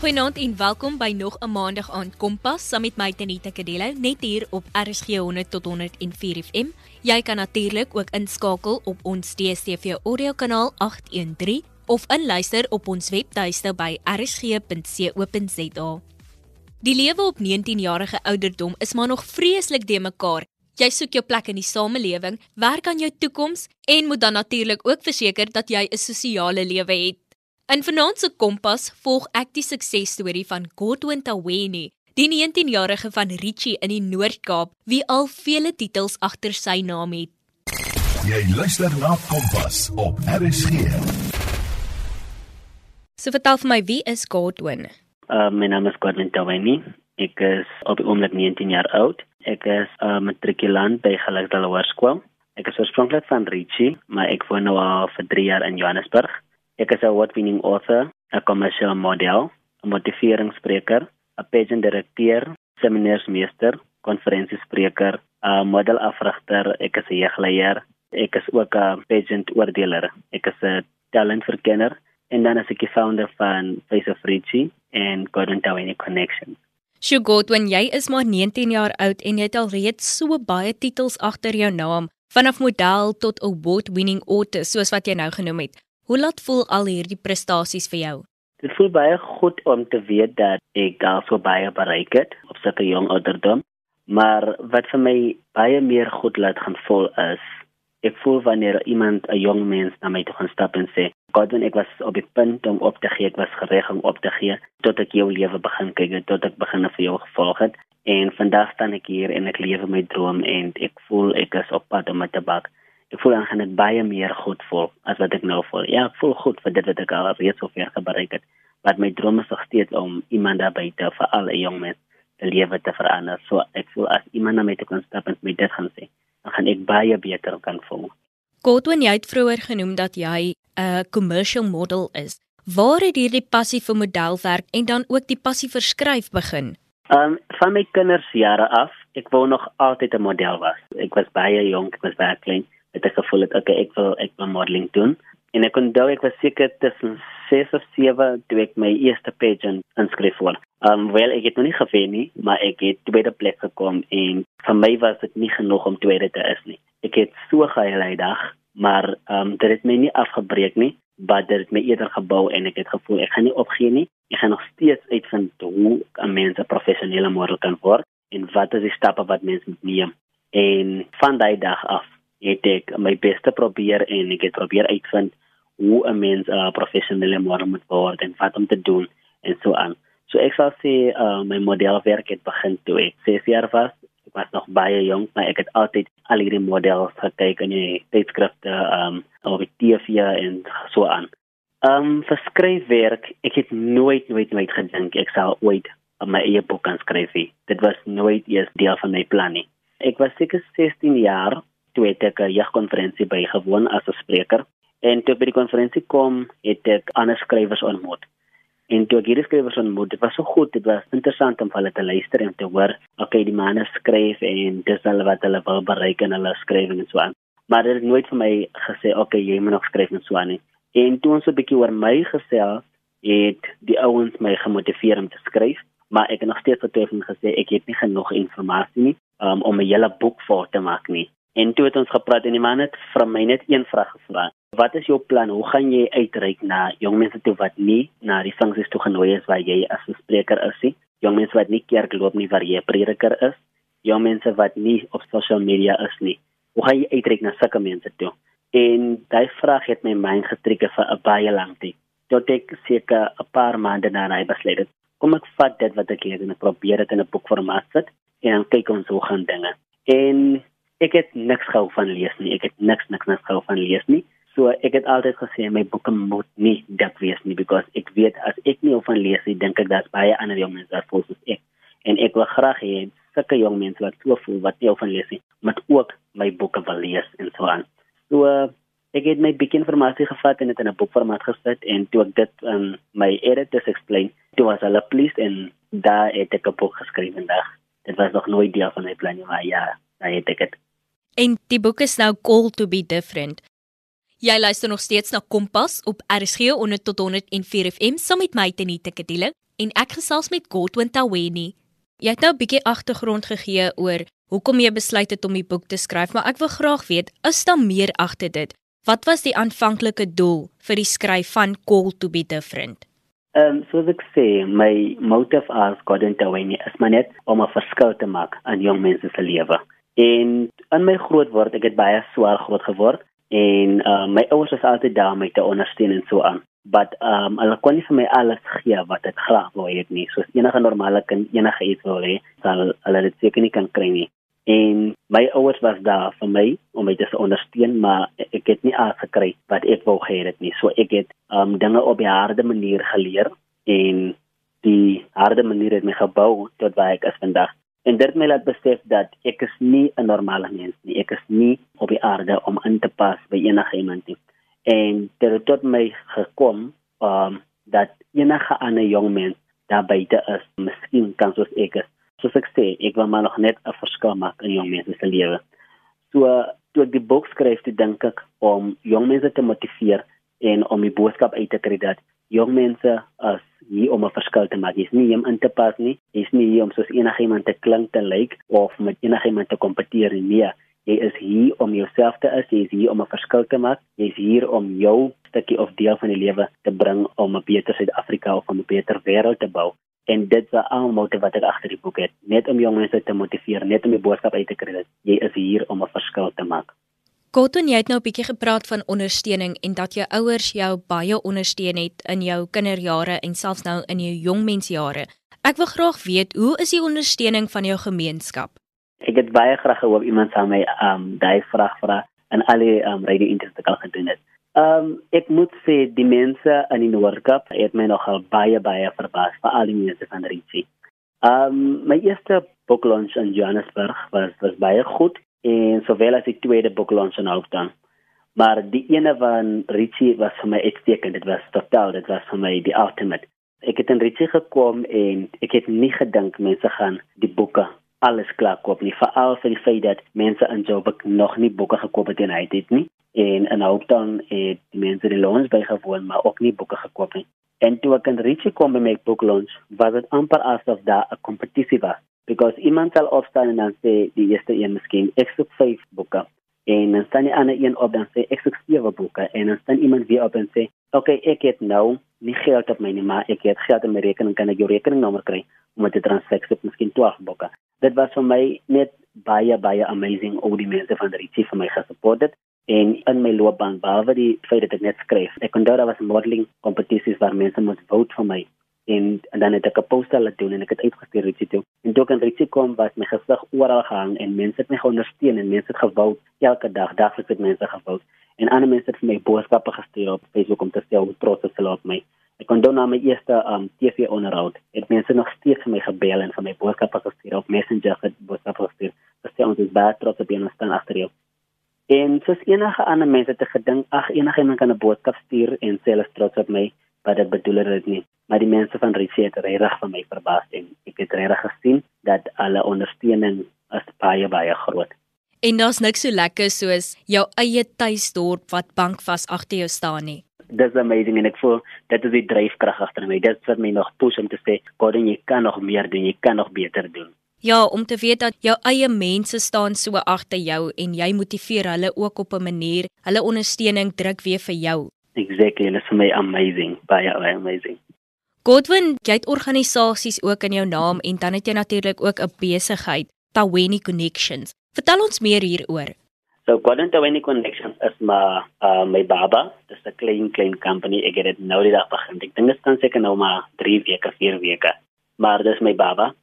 Goeienaand en welkom by nog 'n Maandag aand Kompas saam met my Tenita Kadello net hier op RSG 100 tot 104 FM. Jy kan natuurlik ook inskakel op ons DStv audio kanaal 813 of inluister op ons webtuiste by rsg.co.za. Die lewe op 19-jarige ouderdom is maar nog vreeslik de mekaar. Jy soek jou plek in die samelewing, werk aan jou toekoms en moet dan natuurlik ook verseker dat jy 'n sosiale lewe het. In Vanaand se Kompas volg ek die suksesstorie van Godwin Taweni, die 19-jarige van Richie in die Noord-Kaap wie al vele titels agter sy naam het. Jy luister na Kompas op RSG. So vertel vir my wie is Godwin? Uh, my naam is Godwin Taweni. Ek is op die oomblik 19 jaar oud. Ek is 'n uh, matrikulant by Gelukdale Hoërskool. Ek is oorspronklik van Richie, maar ek woon nou al vir 3 jaar in Johannesburg. Ek is 'n award-winning author, 'n commercial model, 'n motiveringsspreker, 'n pageant direkteur, seminaarsmeester, konferensiespreker, 'n modelafrigter, ek is 'n jeugleier, ek is ook 'n pageant oordeler. Ek is 'n talentverkenner en dan is ek die founder van Face of Richie en Golden Tawini Connection. Sjoe Godwin, jy is maar 19 jaar oud en jy het al reeds so baie titels agter jou naam, vanaf model tot award-winning author, soos wat jy nou genoem het. Hoe laat voel al hierdie prestasies vir jou? Dit voel baie goed om te weet dat ek al so baie bereik het op sulke jong ouderdom. Maar wat vir my baie meer goed laat gaan voel is ek voel wanneer iemand 'n jong mens na my toe gaan stap en sê, "God, ek was op die punt om op te gee, ek was gereg om op te gee tot ek jou lewe begin kyk, tot ek begin vir jou gevolg het en vandag staan ek hier en ek lewe my droom en ek voel ek is op pad om met te bak." Ek voel dan gaan ek baie meer goed voel as wat ek nou voel. Ja, ek voel goed vir dit wat ek al reeds so ver bereik het. Maar my droom is nog steeds om iemand daar buite vir al die jong mense se lewe te verander. So ek voel as iemand na my toe kan stap en my dit gaan sê, dan gaan ek baie beter kan voel. Godwin, jy het vroeër genoem dat jy 'n commercial model is. Waar het hierdie passie vir modelwerk en dan ook die passie vir skryf begin? Um, van my kindersjare af, ek wou nog altyd 'n model was. Ek was baie jonk, ek was baie klein het ek gevoel het okay ek wil ek wil modeling doen en ek kon dink ek was seker tussen 6 of 7 toe ek my eerste pageant inskryf voor. Um wel ek het nog nie gewen nie, maar ek het tweede plek gekom en vir my was dit nie genoeg om tweede te is nie. Ek het so gehuil die dag, maar um dit het my nie afgebreek nie, maar dit het my eerder gebou en ek het gevoel ek gaan nie opgee nie. Ek gaan nog steeds uitvind hoe 'n mens 'n professionele model kan word en wat is die stappe wat mens moet neem. En van daai dag af het ek my beste probeer en ek het probeer uitvind hoe 'n mens 'n uh, professionele model moet word en wat om te doen en so aan. So ek sal sê uh, my modelwerk het begin toe ek 6 jaar was. Ek was nog baie jonk, maar ek het altyd al hierdie models gekyk in die tydskrifte um op die TV en so aan. Um vir skryfwerk, ek het nooit nooit nooit gedink ek sal ooit my eie boek kan skryf. Dit was nooit eers deel van my plan nie. Ek was seker 16 jaar toe het ek 'n jeugkonferensie bygewoon as 'n spreker en toe by die konferensie kom het ek ander skrywers ontmoet. En toe ek hierdie skrywers ontmoet, dit was so goed, dit was interessant om hulle te luister en te hoor, okay, die manne skryf en dis hulle wat hulle wil bereik in hulle skrywing en so aan. Maar dit het nooit vir my gesê, okay, jy moet nog skryf en so aan nie. En toe ons 'n bietjie oor my gesels, het die ouens my gemotiveer om te skryf, maar ek het nog steeds vertuigend gesê ek het nie genoeg inligting nie um, om 'n hele boek voor te maak nie. En toe het ons gepraat en die man het van my net een vraag gevra. Wat is jou plan? Hoe gaan jy uitreik na jong mense toe wat nie na die funksies toe genooi is waar jy as 'n spreker is nie? Jong mense wat nie kerk loop nie waar jy 'n prediker is? Jong mense wat nie op sosiale media is nie? Hoe gaan jy uitreik na sulke mense toe? En daai vraag het my mind getrek vir 'n baie lang tyd. Tot ek seker 'n paar maande na hy besluit het, kom ek vat dit wat ek leer en ek probeer dit in 'n boekformaat sit en dan kyk ons hoe gaan dinge. En ek het niks gehou van lees nie. Ek het niks niks niks gehou van lees nie. So ek het altyd gesê my boeke moet nie dik wees nie because ek weet as ek nie van lees nie, dink ek daar's baie ander jong mense wat voel soos ek. En ek wil graag hê sulke jong mense wat so voel wat nie van lees nie, moet ook my boeke wil lees en so aan. So ek het my bietjie inligting gevat en dit in 'n boekformaat gesit en toe ek dit aan um, my editors explain, toe was hulle pleased en daar het ek 'n boek geskryf vandag. Dit was nog nooit deel van my plan nie, maar ja, daar het ek dit en die boek is nou Call to be Different. Jy luister nog steeds na Kompas op RSG 100 tot 104 FM saam met my Tenita Kadile en ek gesels met Godwin Taweni. Jy het nou 'n bietjie agtergrond gegee oor hoekom jy besluit het om die boek te skryf, maar ek wil graag weet, is daar meer agter dit? Wat was die aanvanklike doel vir die skryf van Call to be Different? Ehm um, soos ek sê, my motive as Godwin Taweni is maar net om 'n verskil te maak aan jong mense se lewe. En in my grootword, ek het baie swaar groot geword en uh, my ouers was altyd daar om my te ondersteun en so aan. But um hulle kon nie vir my alles gee wat ek graag wou hê nie. Soos enige normale kind enige iets wil hê, sal hulle dit seker nie kan kry nie. En my ouers was daar vir my om my te ondersteun, maar ek het nie alles gekry wat ek wou hê dit nie. So ek het um dinge op 'n harde manier geleer en die harde manier het my gebou tot waar ek is vandag. En dit my laat besef dat ek is nie 'n normale mens nie. Ek is nie op die aarde om in te pas by enige iemand nie. En dit het tot my gekom um dat enige ander jong mens daar buite is, miskien kan soos ek is. Soos ek sê, ek wil maar nog net 'n verskil maak in jong mense se lewe. So toe ek die boek skryf, dink ek om jong mense te motiveer en om die boodskap uit te kry dat jong mense as hier om 'n verskil te maak. Jy's nie om in te pas nie. Jy's nie om soos enigiemand te klink te lyk of met enigiemand te kompeteer nie. Jy is hier om jouself te is. Jy is hier om 'n verskil te maak. Jy's hier om jou stukkie of deel van die lewe te bring om 'n beter Suid-Afrika of 'n beter wêreld te bou. En dit is almal wat ek agter die boek het, net om jong mense te motiveer, net om die boodskap uit te kry dat jy is hier om 'n verskil te maak. Cotton, jy het nou 'n bietjie gepraat van ondersteuning en dat jou ouers jou baie ondersteun het in jou kinderjare en selfs nou in jou jongmensjare. Ek wil graag weet, hoe is die ondersteuning van jou gemeenskap? Ek het baie graag gehoop iemand sou my um daai vraag vra en al die um radio interviews al gedoen het. Um ek moet sê die mense in die Noordkap het my nogal baie baie verbaas, veral die mense van Richie. Um my eerste boek launch in Johannesburg was was baie goed en sowel as die tweede boek launch in Hoofdstad. Maar die ene van Richie was vir my uitstekend. Dit was totaal, dit was vir my die ultimate. Ek het in Richie gekom en ek het nie gedink mense gaan die boeke alles klaar koop nie. Veral vir die feit dat mense in Joburg nog nie boeke gekoop het en hy het dit nie. En in Hoofdstad het die mense die loans bygewoon, maar ook nie boeke gekoop nie. En toe ek in Richie kom by my boek launch, was dit amper asof daar 'n kompetisie was because iemand sal opstaan en dan sê die eerste een miskien ek soek vyf boeke. En dan staan die ander een op dan sê ek soek sewe boeke. En dan staan iemand weer op en sê okay ek het nou nie geld op my nie maar ek het geld in my rekening. Kan ek jou rekeningnommer kry om dit te transfer? Op miskien 12 boeke. Dit was vir my net baie baie amazing hoe die mense van die chief vir my gesupport het en in my loopbaan behalwe die feit dat ek net skryf. Ek kon daar was modeling kompetisies waar mense moet vote vir my en, en dan het ek 'n poster laat doen en ek het uitgestuur Richie toe. En toe ek aan Richie kom, was my gesig oral gehang en mense het my geondersteun en mense het gewou elke dag dagliks het mense gewou en ander mense het vir my boodskappe gestuur op Facebook om te sê hoe trots hulle op my. Ek dan na my eerste um TV onderhoud. Het mense nog steeds vir my gebel en vir my boodskappe gestuur op Messenger het boodskappe gestuur. Dit sê ons is baie trots op jou en staan agter jou. En soos enige ander mense het gedink, ag enige iemand kan 'n boodskap stuur en sê hulle is trots op my, maar dit bedoel dit nie maar die mense van Ritsie het regtig van my verbaas en ek het regtig gesien dat alle ondersteuning is baie baie groot. En daar's niks so lekker soos jou eie tuisdorp wat bankvas agter jou staan nie. Dis amazing en ek voel dit is die dryfkrag agter my. Dit vir my nog push om te sê, "Gordon, jy kan nog meer doen, jy kan nog beter doen." Ja, om te weet dat jou eie mense staan so agter jou en jy motiveer hulle ook op 'n manier. Hulle ondersteuning druk weer vir jou. Exactly, and it's for me amazing, baie baie amazing. Godwin, jy het organisasies ook in jou naam en dan het jy natuurlik ook 'n besigheid, Taweni Connections. Vertel ons meer hieroor. So Godwin Taweni Connections is my uh my baba, dis 'n klein klein company. Ek het dit nou die dag begin. Ek dink dit staan seker nou maar 3 weke, 4 weke. Maar dis my baba.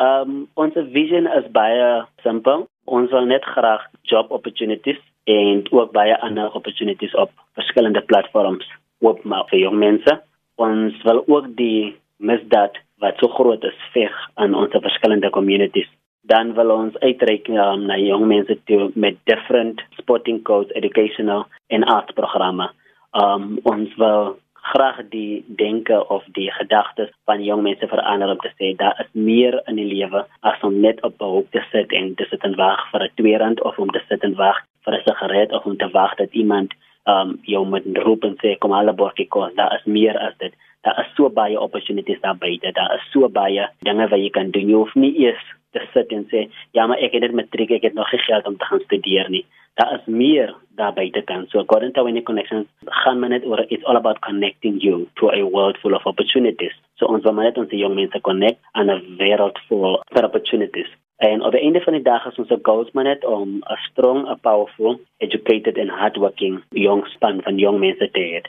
Um ons vision is baie simpel. Ons wil net graag job opportunities en ook baie ander opportunities op verskillende platforms oopmaak vir jong mense. Ons wil ook die misdaad wat so groot is veg aan ons verskillende communities. Dan wil ons uitreik um, na jong mense toe met different sporting codes educational en art programme. Um, ons wil graag die denke of die gedagtes van jong mense verander om te sê daar is meer in die lewe as om net op 'n hoek te sit en te sit en wag vir 'n tweerand of om te sit en wag vir 'n sigaret of om te wag dat iemand um jou moet roep en sê kom alle borgie kos. Daar is meer as dit. Daar is so baie opportunities daar buite. Daar is so baie dinge wat jy kan doen. Jy hoef nie eers te sit en sê ja, maar ek het net matriek, ek het nog geen geld om te gaan studeer nie. Daar is meer daar buite kan. So according to any connections, gaan men net oor it's all about connecting you to a world full of opportunities. So ons wil net ons jong mense connect aan 'n wêreld vol opportunities. En op die einde van die dag is ons goals maar net om 'n strong, a powerful, educated and hardworking young span van jong mense te hê.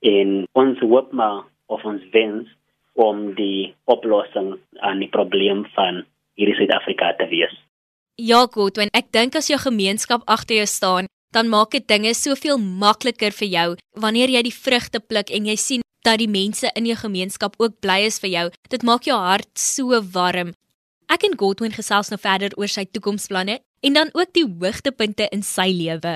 En ons maar of ons wens om die oplossing aan die probleem van hierdie Suid-Afrika te wees. Ja, goed, want ek dink as jou gemeenskap agter jou staan, dan maak dit dinge soveel makliker vir jou wanneer jy die vrugte pluk en jy sien dat die mense in jou gemeenskap ook bly is vir jou. Dit maak jou hart so warm. Ek en Godwin gesels nou verder oor sy toekomsplanne en dan ook die hoogtepunte in sy lewe.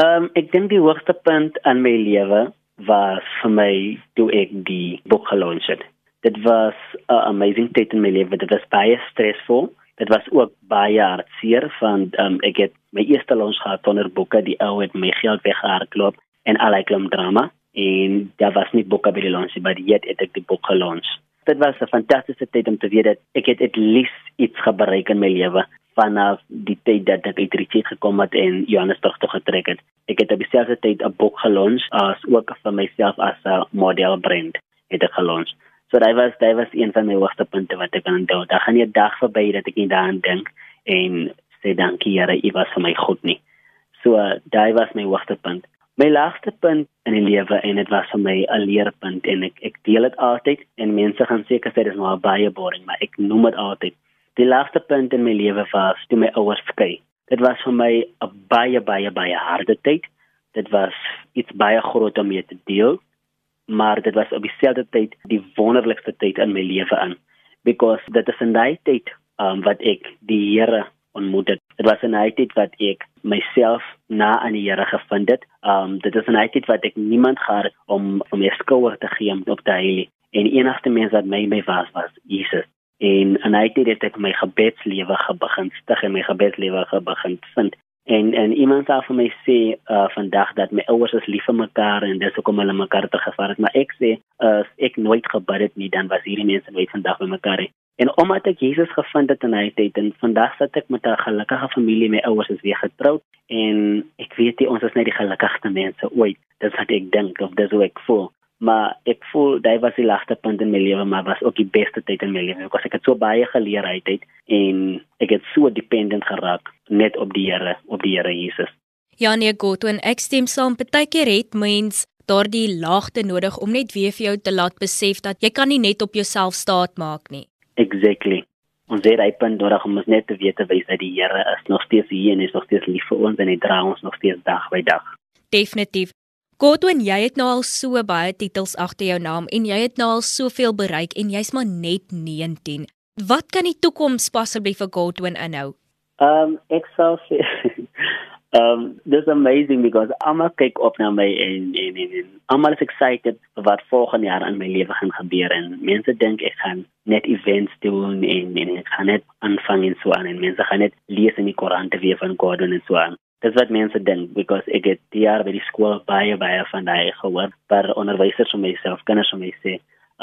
Ehm um, ek dink die hoogtepunt in my lewe was vir my toe ek die boek gelons het. Dit was 'n amazing tyd in my lewe. Dit was baie stresvol. Dit was ook baie hartseer van um, ek het my eerste lons gehad onder boeke die ou het my geld weggehardloop en al ek klom drama en daar was nie boeke by die lons maar die het ek die boek gelons. Dit was 'n fantastiese tyd om te weet dat ek het at least iets bereik in my lewe vanaf die tyd dat ek uit Richard gekom het en Johannesburg toe getrek het. Ek het op dieselfde tyd 'n boek gelons as ook vir myself as 'n model brand het ek gelons. So daai was daai was een van my hoogste punte wat ek kan onthou. Daar gaan nie 'n dag verby dat ek nie daaraan dink en sê dankie Here, U was vir my goed nie. So daai was my hoogste punt. My laagste punt in die lewe en dit was vir my 'n leerpunt en ek ek deel dit altyd en mense gaan seker sê dis maar baie boring, maar ek noem dit altyd. Die laagste punt in my lewe was toe my ouers skei. Dit was vir my 'n baie baie baie harde tyd. Dit was iets baie groot om mee te deel maar dit was op dieselfde tyd die wonderlikste tyd in my lewe in because dit is in daai tyd um, wat ek die Here ontmoet het. Dit was 'n tyd wat ek myself na aan die Here gevind het. Um dit is 'n tyd wat ek niemand gehad om om my skouer te gee op te heilig. En enigste mens wat my my was was Jesus. En 'n tyd het ek my gebedslewe begin stig en my gebedslewe begin vind. En en iemand sê vir my sê uh vandag dat my ouers is lief vir mekaar en dis hoekom hulle mekaar te gevaar het, maar ek sê as uh, ek nooit gebid het nie, dan was hierdie mense nooit vandag by mekaar nie. En omdat ek Jesus gevind het in hy tyd en vandag sit ek met 'n gelukkige familie, my ouers is weer getroud en ek weet jy ons is net die gelukkigste mense ooit. Dis wat ek dink of dis hoe ek voel maar ek voel dit was die lagste punt in my lewe maar was ook die beste tyd in my lewe want ek het so baie geleer uit het en ek het so dependent geraak net op die Here op die Here Jesus. Ja nee God en ek stem saam. Partykeer het mens daardie laagte nodig om net weer vir jou te laat besef dat jy kan nie net op jouself staat maak nie. Exactly. Ons het hy punt nodig om ons net te weet wys dat die Here is nog steeds hier en is nog steeds lief vir ons en hy dra ons nog steeds dag by dag. Definitief Godwin, jy het nou al so baie titels agter jou naam en jy het nou al soveel bereik en jy's maar net 19. Wat kan die toekoms possibly vir Godwin inhou? Um ek sou sê um this amazing because I'm a kyk op na my en en en, en I'm always excited wat volgende jaar in my lewe gaan gebeur en mense dink ek gaan net events doen en en ek gaan net aanvang en so aan en mense gaan net lees in die koerante weer van Godwin en so aan dis wat mense dink because ek het die jaar by die skool baie baie van daai gehoor per onderwysers vir myself kinders vir my sê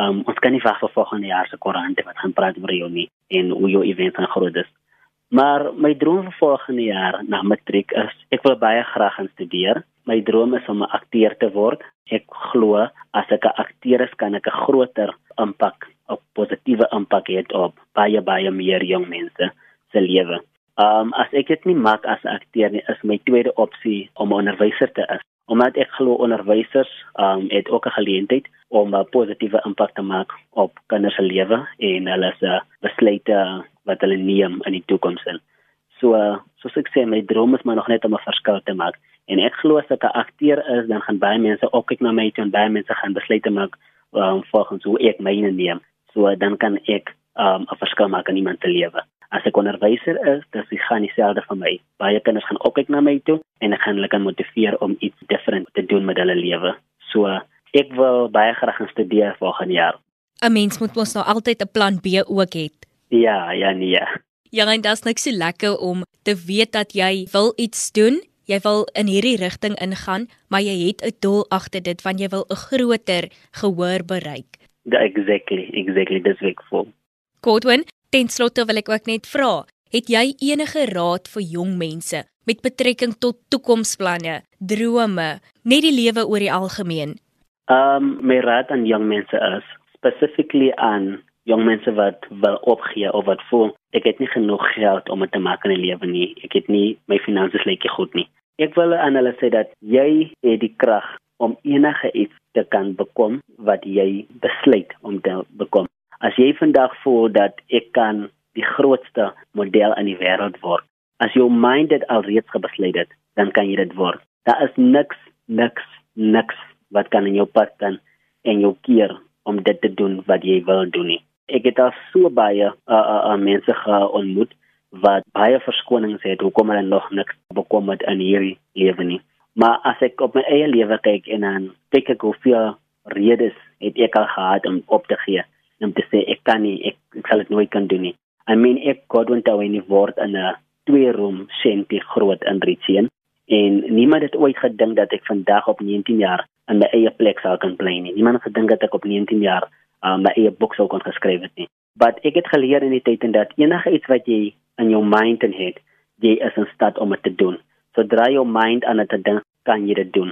um, ons kan nie wag vir volgende jaar se koerante wat gaan praat oor jou nie en hoe jou event gaan groot is. Maar my droom vir volgende jaar na matriek is ek wil baie graag gaan studeer. My droom is om 'n akteur te word. Ek glo as ek 'n akteur is kan ek 'n groter impak op positiewe impak hê op baie baie meer jong mense se lewe um, as ek dit nie maak as akteur nie, is my tweede opsie om 'n onderwyser te is. Omdat ek glo onderwysers ehm um, het ook 'n geleentheid om 'n positiewe impak te maak op kinders se lewe en hulle se besluite wat hulle neem in die toekoms. So soos ek sê, my droom is maar nog net om 'n verskil te maak. En ek glo as ek 'n akteur is, dan gaan baie mense ook kyk na my en baie mense gaan besluite maak um, volgens hoe ek myne neem. So dan kan ek um, 'n verskil maak in iemand se lewe as ek onderwyser is, dis ek gaan dieselfde vir my. Baie kinders gaan ook kyk na my toe en ek gaan hulle kan motiveer om iets different te doen met hulle lewe. So ek wil baie graag gaan studeer volgende jaar. 'n Mens moet mos nou altyd 'n plan B ook hê. Ja, ja nee. Ja, en dit is net so lekker om te weet dat jy wil iets doen. jy wil in hierdie rigting ingaan, maar jy het 'n doel agter dit van jy wil 'n groter gehoor bereik. Exactly, exactly dis ek voel. Godwin, ten slotte wil ek ook net vra, het jy enige raad vir jong mense met betrekking tot toekomsplanne, drome, net die lewe oor die algemeen? Um my raad aan jong mense is specifically aan jong mense wat wil opgee of wat voel ek het nie genoeg geld om te maak in die lewe nie. Ek het nie my finansies lekker goed nie. Ek wil aan hulle sê dat jy het die krag om enige iets te kan bekom wat jy besluit om te bekom. As jy vandag voel dat ek kan die grootste model in die wêreld word, as jou mind dit alreeds gebesluit het, dan kan jy dit word. Daar is niks, niks, niks wat kan in jou pad staan en jou keer om dit te doen wat jy wil doen nie ek het al so baie uh, uh, uh, mense geontmoet wat baie verskonings het hoekom hulle nog niks bekom het in hierdie lewe nie. Maar as ek op my eie lewe kyk en dan kyk ek hoe veel redes het ek al gehad om op te gee om te sê ek kan nie ek, ek sal dit nooit kan doen nie. I mean ek Godwin Tawini word in 'n twee room shanty groot in Richien en niemand het ooit gedink dat ek vandag op 19 jaar in my eie plek sou kan bly nie. Niemand het gedink dat ek op 19 jaar um, my eie boek sou kon geskryf het nie. But ek het geleer in die tyd en dat enige iets wat jy in jou mind en het, jy is in staat om dit te doen. Sodra jou mind aan dit dink, kan jy dit doen.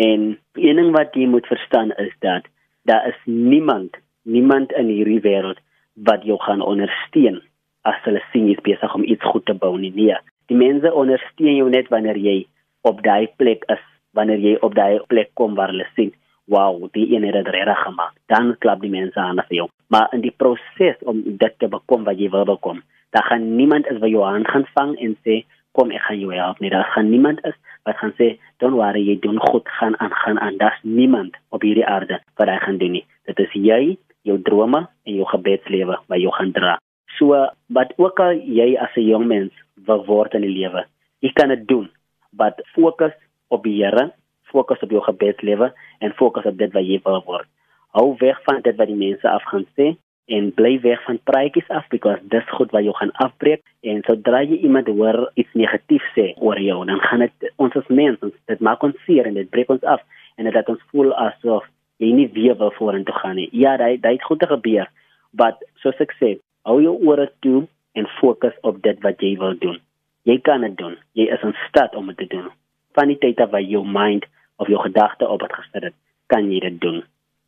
En een ding wat jy moet verstaan is dat daar is niemand, niemand in hierdie wêreld wat jou gaan ondersteun as hulle sien jy's besig om iets goed te bou nie. Nee, die mense ondersteun jou net wanneer jy op daai plek is, wanneer jy op daai plek kom waar hulle sien wow, die een het dit reg gemaak. Dan klap die mense aan vir jou. Maar in die proses om dit te bekom wat jy wil bekom, dan gaan niemand is wat jou hand gaan vang en sê kom ek gaan jou help nie. Daar gaan niemand is wat gaan sê don't worry, jy doen goed, gaan aan gaan aan. Daar's niemand op hierdie aarde wat hy gaan doen nie. Dit is jy, jou drome en jou gebedslewe wat jou gaan dra. So wat ook al jy as 'n jong mens wil word in die lewe, jy kan dit doen. Maar fokus op die Here fokus op jou gebedslewe en fokus op dit wat jy wil word. Hou weg van dit wat die mense af gaan sê en bly weg van praatjies af because dis goed wat jou gaan afbreek en sodra jy iemand hoor iets negatief sê oor jou dan gaan dit ons as mense dit maak ons seer en dit breek ons af en dit laat ons voel asof jy nie weer wil vorentoe gaan nie. Ja, dit dit goed te gebeur. But soos ek sê, hou jou ore toe en fokus op dit wat jy wil doen. Jy kan dit doen. Jy is in staat om dit te doen. Van die tyd af wat jou mind of jou gedagte op dit gesit het, kan jy dit doen.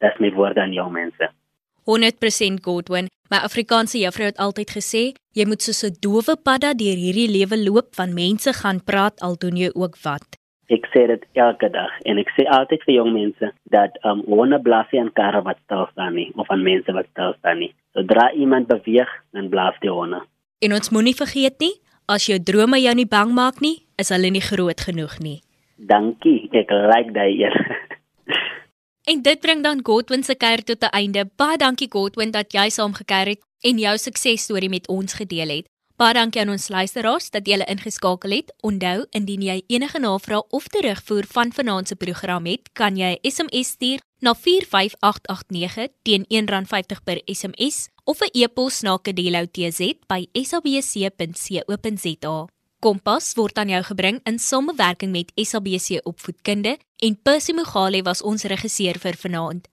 Dis my woorde aan jou mense. 100% Godwin, my Afrikaanse juffrou het altyd gesê, jy moet soos 'n dowe padda deur hierdie lewe loop van mense gaan praat al doen jy ook wat. Ek sê dit elke dag en ek sê altyd vir jong mense dat um wanneer blasie en karre wat stil staan nie of aan mense wat stil staan nie. Sodra iemand beweeg, dan blaas die honde. En ons moenie vergeet nie, as jou drome jou nie bang maak nie, is hulle nie groot genoeg nie. Dankie, ek like daai eer. en dit bring dan Godwin se kuier tot 'n einde. Baie dankie Godwin dat jy saam gekuier het en jou suksesstorie met ons gedeel het. Baie dankie aan ons luisteraars dat julle ingeskakel het. Onthou, indien jy enige navrae of terugvoer van vanaand se program het, kan jy 'n SMS stuur na 45889 teen R1.50 per SMS of 'n e-pos na kedeloutz@sabc.co.za. Kompas word aan jou gebring in samewerking met SABC Opvoedkunde en Percy Mogale was ons regisseur vir vanaand.